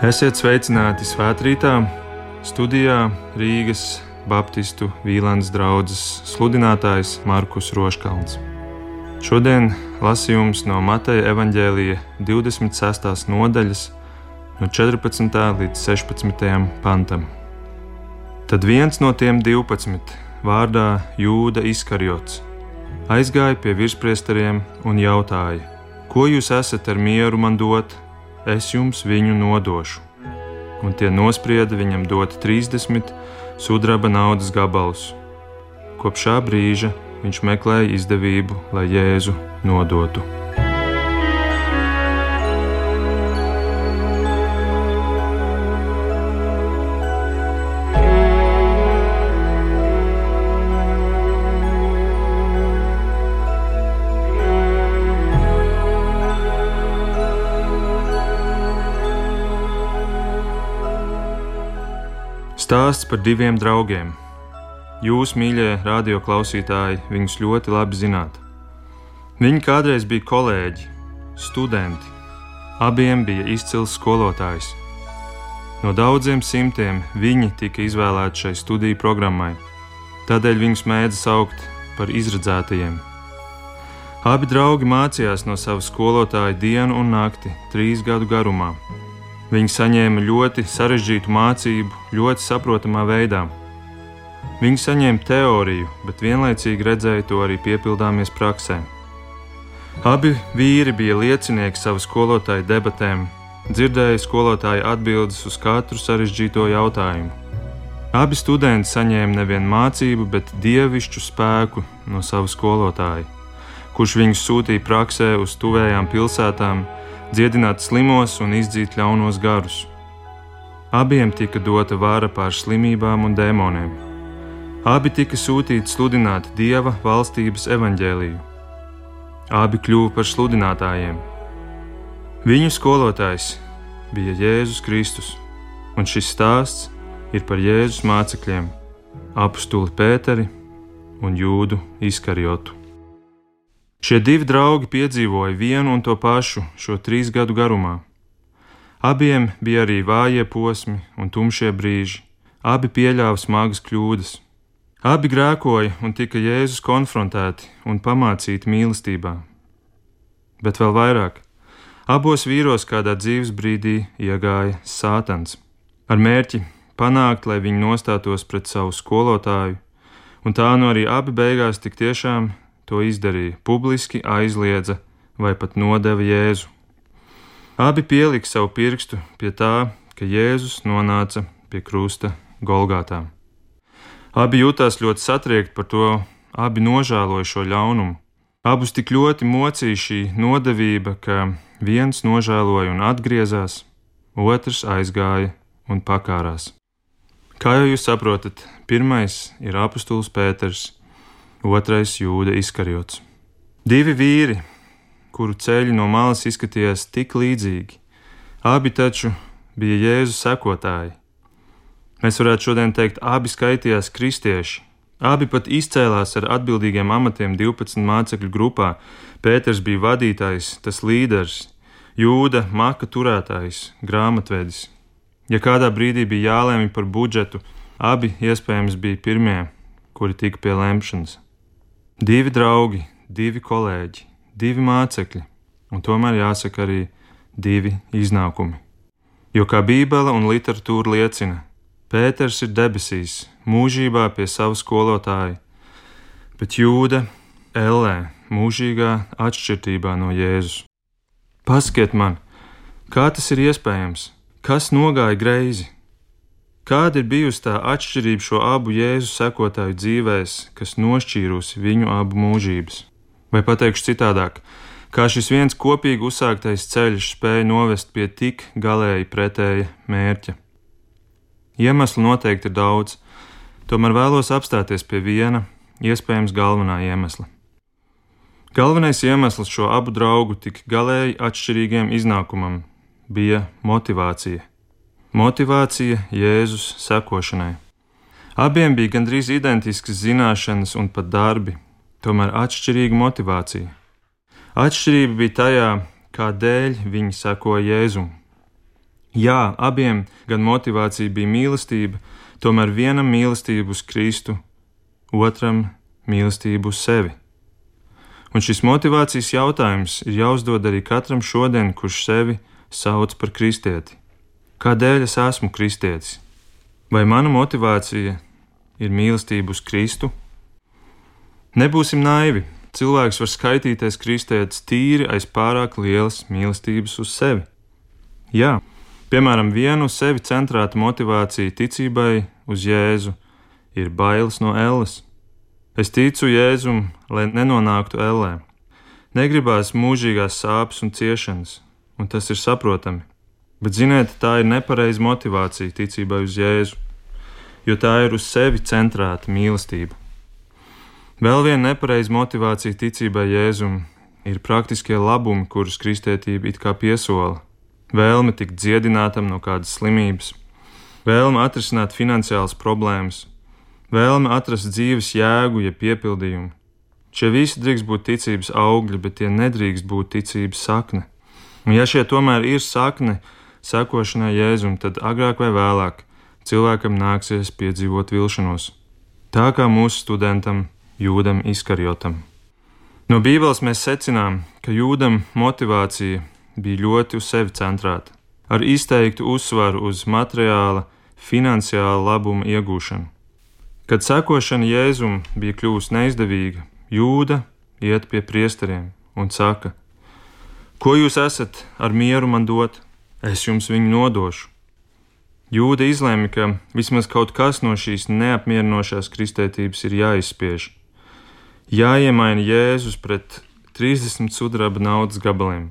Esiet sveicināti svētkrītā, studijā Rīgas Baptistu Vīlāns draugs sludinātājs Markus Roškalns. Šodien lasījums no Mateja evaņģēlīja 26. nodaļas, no 14. līdz 16. pantam. Tad viens no tiem 12, vārdā Jūda Iskarjots, aizgāja pie virspriesteriem un jautāja: Ko jūs esat ar mieru man dot? Es jums viņu nodošu. Un tie nosprieda viņam dot 30 sudraba naudas gabalus. Kopš šā brīža viņš meklēja izdevību, lai Jēzu nodotu. Stāsts par diviem draugiem. Jūs, mīļie radioklausītāji, viņus ļoti labi zināt. Viņi kādreiz bija kolēģi, studenti. Abiem bija izcils skolotājs. No daudziem simtiem viņi tika izvēlēti šai studiju programmai, tādēļ viņus mēdza saukt par izredzētajiem. Abi draugi mācījās no sava skolotāja dienu un nakti, trīs gadu garumā, Viņi saņēma ļoti sarežģītu mācību, ļoti saprotamā veidā. Viņi saņēma teoriju, bet vienlaicīgi redzēja to arī piepildāmies praksē. Abi vīri bija liecinieki savu skolotāju debatēm, dzirdēja skolotāja atbildes uz katru sarežģīto jautājumu. Abi studenti saņēma nevienu mācību, bet dievišķu spēku no sava skolotāja, kurš viņus sūtīja praksē uz tuvējām pilsētām, dziedināt slimos un izdzīt ļaunos garus. Abiem tika dota vāra pār slimībām un dēmoniem. Abi tika sūtīti sludināt Dieva valstības evaņģēliju. Abi kļuva par sludinātājiem. Viņu skolotājs bija Jēzus Kristus, un šis stāsts ir par Jēzus mācekļiem, apstuli Pēteri un Jūdu Iskariotu. Šie divi draugi piedzīvoja vienu un to pašu šo trīs gadu garumā. Abiem bija arī vājie posmi un tumšie brīži, abi pieļāva smagas kļūdas. Abi grēkoja un tika Jēzus konfrontēti un pamācīti mīlestībā. Bet vēl vairāk, abos vīros kādā dzīves brīdī iegāja Sātans ar mērķi panākt, lai viņi nostātos pret savu skolotāju, un tā nu arī abi beigās tik tiešām to izdarīja, publiski aizliedza vai pat nodeva Jēzu. Abi pielika savu pirkstu pie tā, ka Jēzus nonāca pie krusta Golgātā. Abi jutās ļoti satriekti par to, abi nožēloja šo ļaunumu. Abus tik ļoti mocīja šī nodevība, ka viens nožēloja un atgriezās, otrs aizgāja un pakārās. Kā jau jūs saprotat, pirmais ir apustulis Pēters, otrais jūda izkarjots. Divi vīri, kuru ceļi no malas izskatījās tik līdzīgi, abi taču bija Jēzus sekotāji. Mēs varētu šodien teikt, abi skaitījās kristieši, abi pat izcēlās ar atbildīgiem amatiem 12 mācekļu grupā. Pēters bija vadītājs, tas līderis, jūda maka turētājs, grāmatvedis. Ja kādā brīdī bija jālēmj par budžetu, abi iespējams bija pirmie, kuri tika pie lemšanas. Divi draugi, divi kolēģi, divi mācekļi, un tomēr jāsaka arī divi iznākumi. Jo kā Bībele un literatūra liecina, Pēters ir debesīs, mūžībā pie sava skolotāja, bet Jūda ellē, mūžīgā atšķirībā no Jēzus. Paskiet man, kā tas ir iespējams, kas nogāja greizi, Kāda ir bijusi tā atšķirība šo abu jēzu sekotāju dzīvēs, kas nošķīrusi viņu abu mūžības? Vai pateikšu citādāk, kā šis viens kopīgi uzsāktais ceļš spēja novest pie tik galēji pretēja mērķa? Iemeslu noteikti ir daudz, tomēr vēlos apstāties pie viena, iespējams, galvenā iemesla. Galvenais iemesls šo abu draugu tik galēji atšķirīgiem iznākumam bija motivācija. Motivācija Jēzus sekošanai. Abiem bija gandrīz identiskas zināšanas un pat darbi, tomēr atšķirīga motivācija. Atšķirība bija tajā, kādēļ viņi sekoja Jēzum. Jā, abiem gan motivācija bija mīlestība, tomēr vienam mīlestība uz Kristu, otram mīlestība uz sevi. Un šis motivācijas jautājums ir jāuzdod arī katram šodien, kurš sevi sauc par kristieti. Kādēļ es esmu kristietis? Vai mana motivācija ir mīlestība uz Kristu? Nebūsim naivi. Cilvēks var skaitīties kristietis tīri aiz pārāk lielas mīlestības uz sevi. Jā, piemēram, vienu sevi centrēta motivācija ticībai uz Jēzu ir bailes no elles. Es ticu Jēzum, lai nenonāktu ellē. Negribās mūžīgās sāpes un ciešanas, un tas ir saprotami. Bet ziniet, tā ir nepareiza motivācija ticībai uz Jēzu, jo tā ir uz sevi centrēta mīlestība. Vēl viena nepareiza motivācija ticībai Jēzum ir praktiskie labumi, kurus kristietība it kā piesola. Vēlme tikt dziedinātam no kādas slimības, vēlme atrisināt finansiālas problēmas, vēlme atrast dzīves jēgu, ja piepildījumu. Šie visi drīkst būt ticības augļi, bet tie nedrīkst būt ticības sakne. Un ja šie tomēr ir sakne sekošanai Jēzum, tad agrāk vai vēlāk cilvēkam nāksies piedzīvot vilšanos. Tā kā mūsu studentam Jūdam Iskarjotam. No Bībeles mēs secinām, ka Jūdam motivācija bija ļoti uz sevi centrēta, ar izteiktu uzsvaru uz materiāla, finansiāla labuma iegūšanu. Kad sekošana Jēzum bija kļuvusi neizdevīga, Jūda iet pie priesteriem un saka: Ko jūs esat ar mieru man dot? Es jums viņu nodošu. Jūda izlēma, ka vismaz kaut kas no šīs neapmierinošās kristētības ir jāizspiež jāiemaina Jēzus pret 30 sudraba naudas gabaliem.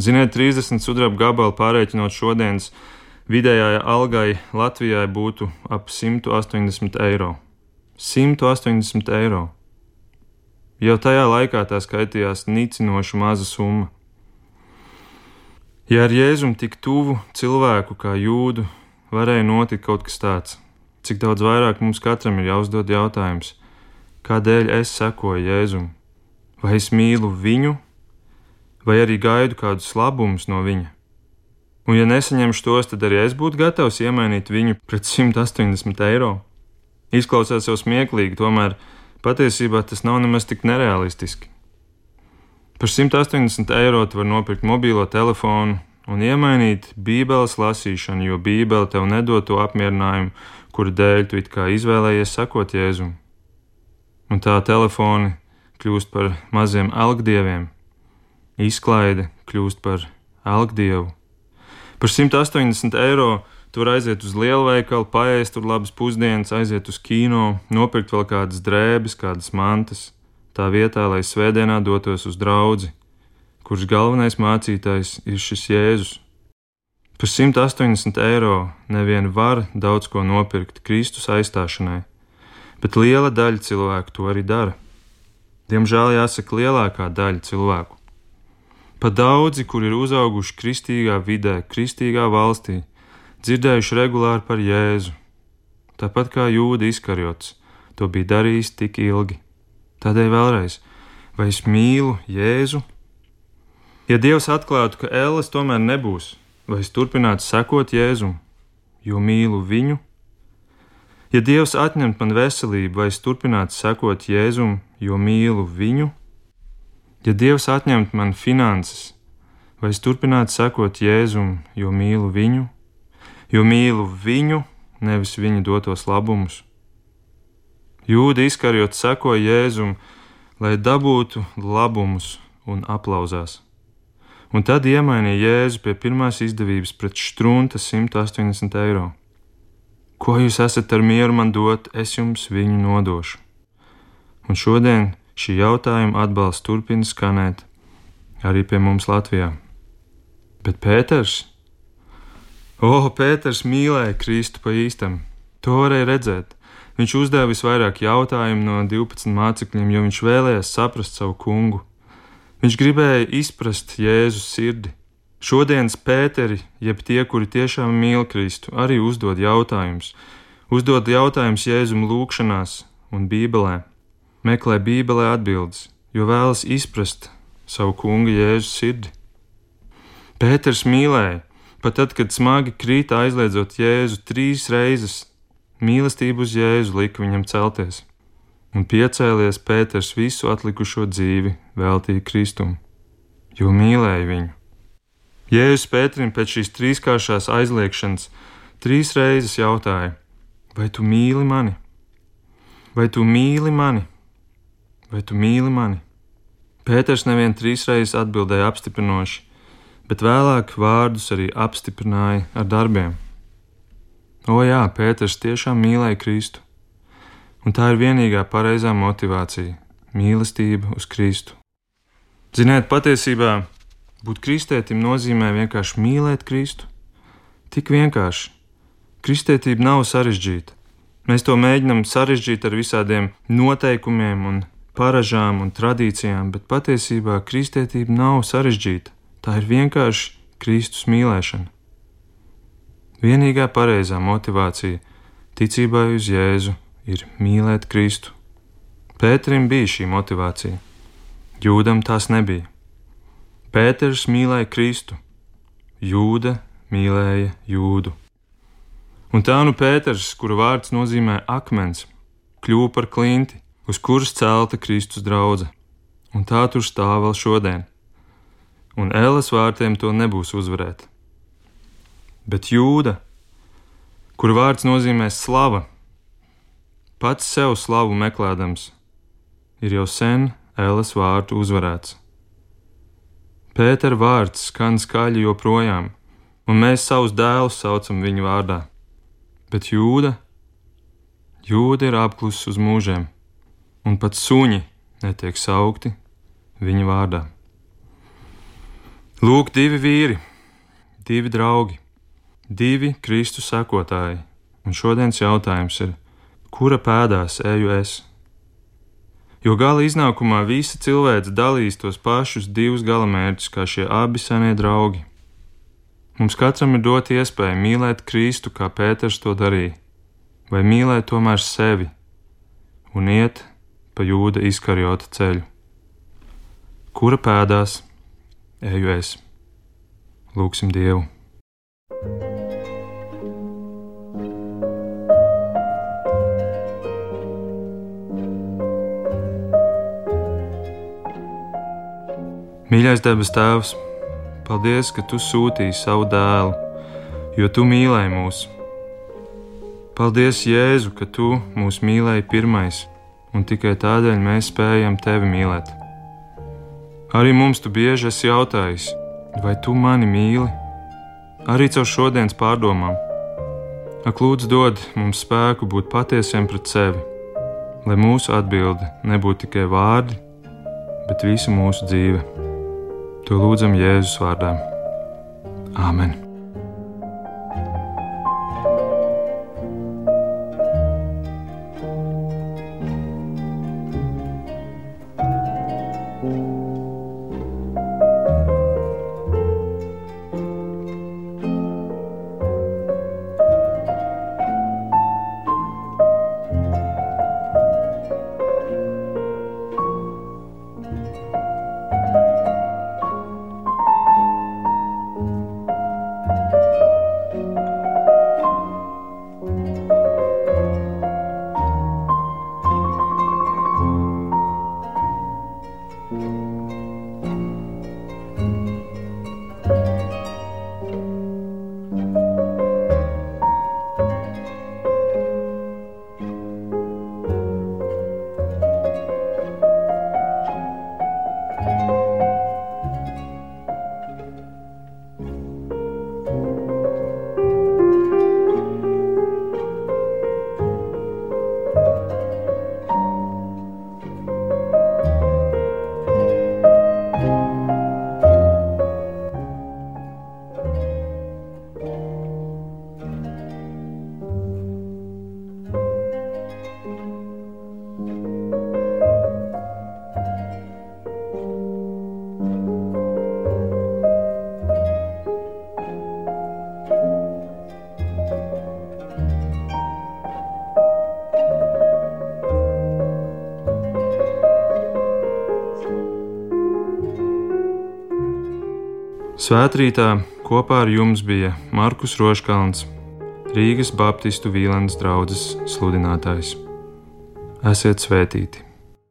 Ziniet, 30 sudraba gabali pārreikinot šodienas vidējai algai Latvijai būtu ap 180 eiro. 180 eiro. Jau tajā laikā tā skaitījās nicinoši maza summa. Ja ar Jēzum tik tuvu cilvēku kā jūdu varēja notikt kaut kas tāds, cik daudz vairāk mums katram ir jāuzdod jautājums, kādēļ es sekoju Jēzum? Vai es mīlu viņu, vai arī gaidu kādus labumus no viņa? Un, ja nesaņemšu tos, tad arī es būtu gatavs iemainīt viņu pret 180 eiro. Izklausās jau smieklīgi, tomēr patiesībā tas nav nemaz tik nereālistiski. Par 180 eiro tu vari nopirkt mobilo telefonu un iemainīt Bībeles lasīšanu, jo Bībele tev nedod to apmierinājumu, kuru dēļ tu it kā izvēlējies sakot Jēzum. Un tā telefoni kļūst par maziem algdieviem, izklaide kļūst par algdievu. Par 180 eiro tu vari aiziet uz lielveikalu, paēst tur labas pusdienas, aiziet uz kino, nopirkt vēl kādas drēbes, kādas mantas, tā vietā, lai svētdienā dotos uz draugu, kurš galvenais mācītājs ir šis Jēzus. Par 180 eiro neviena var daudz ko nopirkt Kristus aizstāšanai bet liela daļa cilvēku to arī dara. Diemžēl jāsaka, lielākā daļa cilvēku. Pat daudzi, kur ir uzauguši kristīgā vidē, kristīgā valstī, dzirdējuši regulāri par Jēzu, tāpat kā jūda izkarjots, to bija darījis tik ilgi. Tādēļ vēlreiz, vai es mīlu Jēzu? Ja Dievs atklātu, ka ēles tomēr nebūs, vai es turpinātu sekot Jēzum, jo mīlu viņu Ja Dievs atņemt man veselību, vai es turpinātu sekot Jēzum, jo mīlu viņu? Ja Dievs atņemt man finanses, vai es turpinātu sekot Jēzum, jo mīlu viņu? Jo mīlu viņu, nevis viņa dotos labumus. Jūda izkarjot sekoja Jēzum, lai dabūtu labumus un aplauzās. Un tad iemainīja Jēzu pie pirmās izdevības pret strunta 180 eiro. Ko jūs esat ar mieru man dot, es jums viņu nodošu. Un šodien šī jautājuma atbalsts turpina skanēt arī pie mums Latvijā. Bet Pēters? O, Pēters mīlēja Kristu pa īstam. To varēja redzēt. Viņš uzdeva visvairāk jautājumu no 12 mācekļiem, jo viņš vēlējās saprast savu kungu. Viņš gribēja izprast Jēzus sirdi. Šodienas pēteri, jeb tie, kuri tiešām mīl Kristu, arī uzdod jautājumus. Uzdod jautājumus Jēzum lūgšanās un Bībelē. Meklē Bībelē atbildes, jo vēlas izprast savu kunga Jēzus sirdi. Pēters mīlēja, pat tad, kad smagi krīta aizliedzot Jēzu trīs reizes, mīlestību uz Jēzu lika viņam celties, un piecēlies Pēters visu atlikušo dzīvi veltīja Kristum, jo mīlēja viņu. Jēzus Pēterim pēc šīs trīskāršās aizliekšanas trīs reizes jautāja: Vai tu mīli mani? Vai tu mīli mani? Vai tu mīli mani? Pēters nevien trīs reizes atbildēja apstiprinoši, bet vēlāk vārdus arī apstiprināja ar darbiem. O jā, Pēters tiešām mīlēja Kristu, un tā ir vienīgā pareizā motivācija - mīlestība uz Kristu. Ziniet, patiesībā būt kristētim nozīmē vienkārši mīlēt Kristu. Tik vienkārši. Kristētība nav sarežģīta. Mēs to mēģinām sarežģīt ar visādiem noteikumiem un paražām un tradīcijām, bet patiesībā kristētība nav sarežģīta. Tā ir vienkārši Kristus mīlēšana. Vienīgā pareizā motivācija ticībai uz Jēzu ir mīlēt Kristu. Pēterim bija šī motivācija, Jūdam tās nebija. Pēters mīlēja Kristu, Jūda mīlēja Jūdu. Un tā nu Pēters, kura vārds nozīmē akmens, kļuva par klinti, uz kuras celta Kristus draudzene, un tā tur stāv vēl šodien un Ēlas vārtiem to nebūs uzvarēt. Bet jūda, kur vārds nozīmē slava, pats sev slavu meklējams, ir jau sen Ēlas vārtu uzvarēts. Pētera vārds skan skaļi joprojām, un mēs savus dēlus saucam viņu vārdā, bet jūda, jūda ir apklusis uz mūžiem, un pat suņi netiek saukti viņa vārdā. Lūk, divi vīri, divi draugi, divi Kristus sekotāji, un šodienas jautājums ir, kura pēdās eju es? Jo gala iznākumā visa cilvēks dalīs tos pašus divus galamērķus, kā šie abi senie draugi. Mums katram ir dot iespēju mīlēt Kristu, kā Pēters to darīja, vai mīlēt tomēr sevi un iet pa jūda izkarjota ceļu. Kura pēdās? eju es. Lūksim Dievu! Mīļais debes Tēvs, paldies, ka Tu sūtīji savu dēlu, jo Tu mīlēji mūs. Paldies, Jēzu, ka Tu mūs mīlēji pirmais, un tikai tādēļ mēs spējam Tevi mīlēt. Arī mums tu bieži esi jautājis, vai tu mani mīli? Arī caur šodienas pārdomām. Ak, lūdzu, dod mums spēku būt patiesiem pret sevi, lai mūsu atbilde nebūtu tikai vārdi, bet visa mūsu dzīve. To lūdzam Jēzus vārdā. Āmen! Svētrītā Kopā ar jums bija Markus Roškalns, Rīgas Baptistu Vīlandes draugs sludinātājs. Esiet svētīti!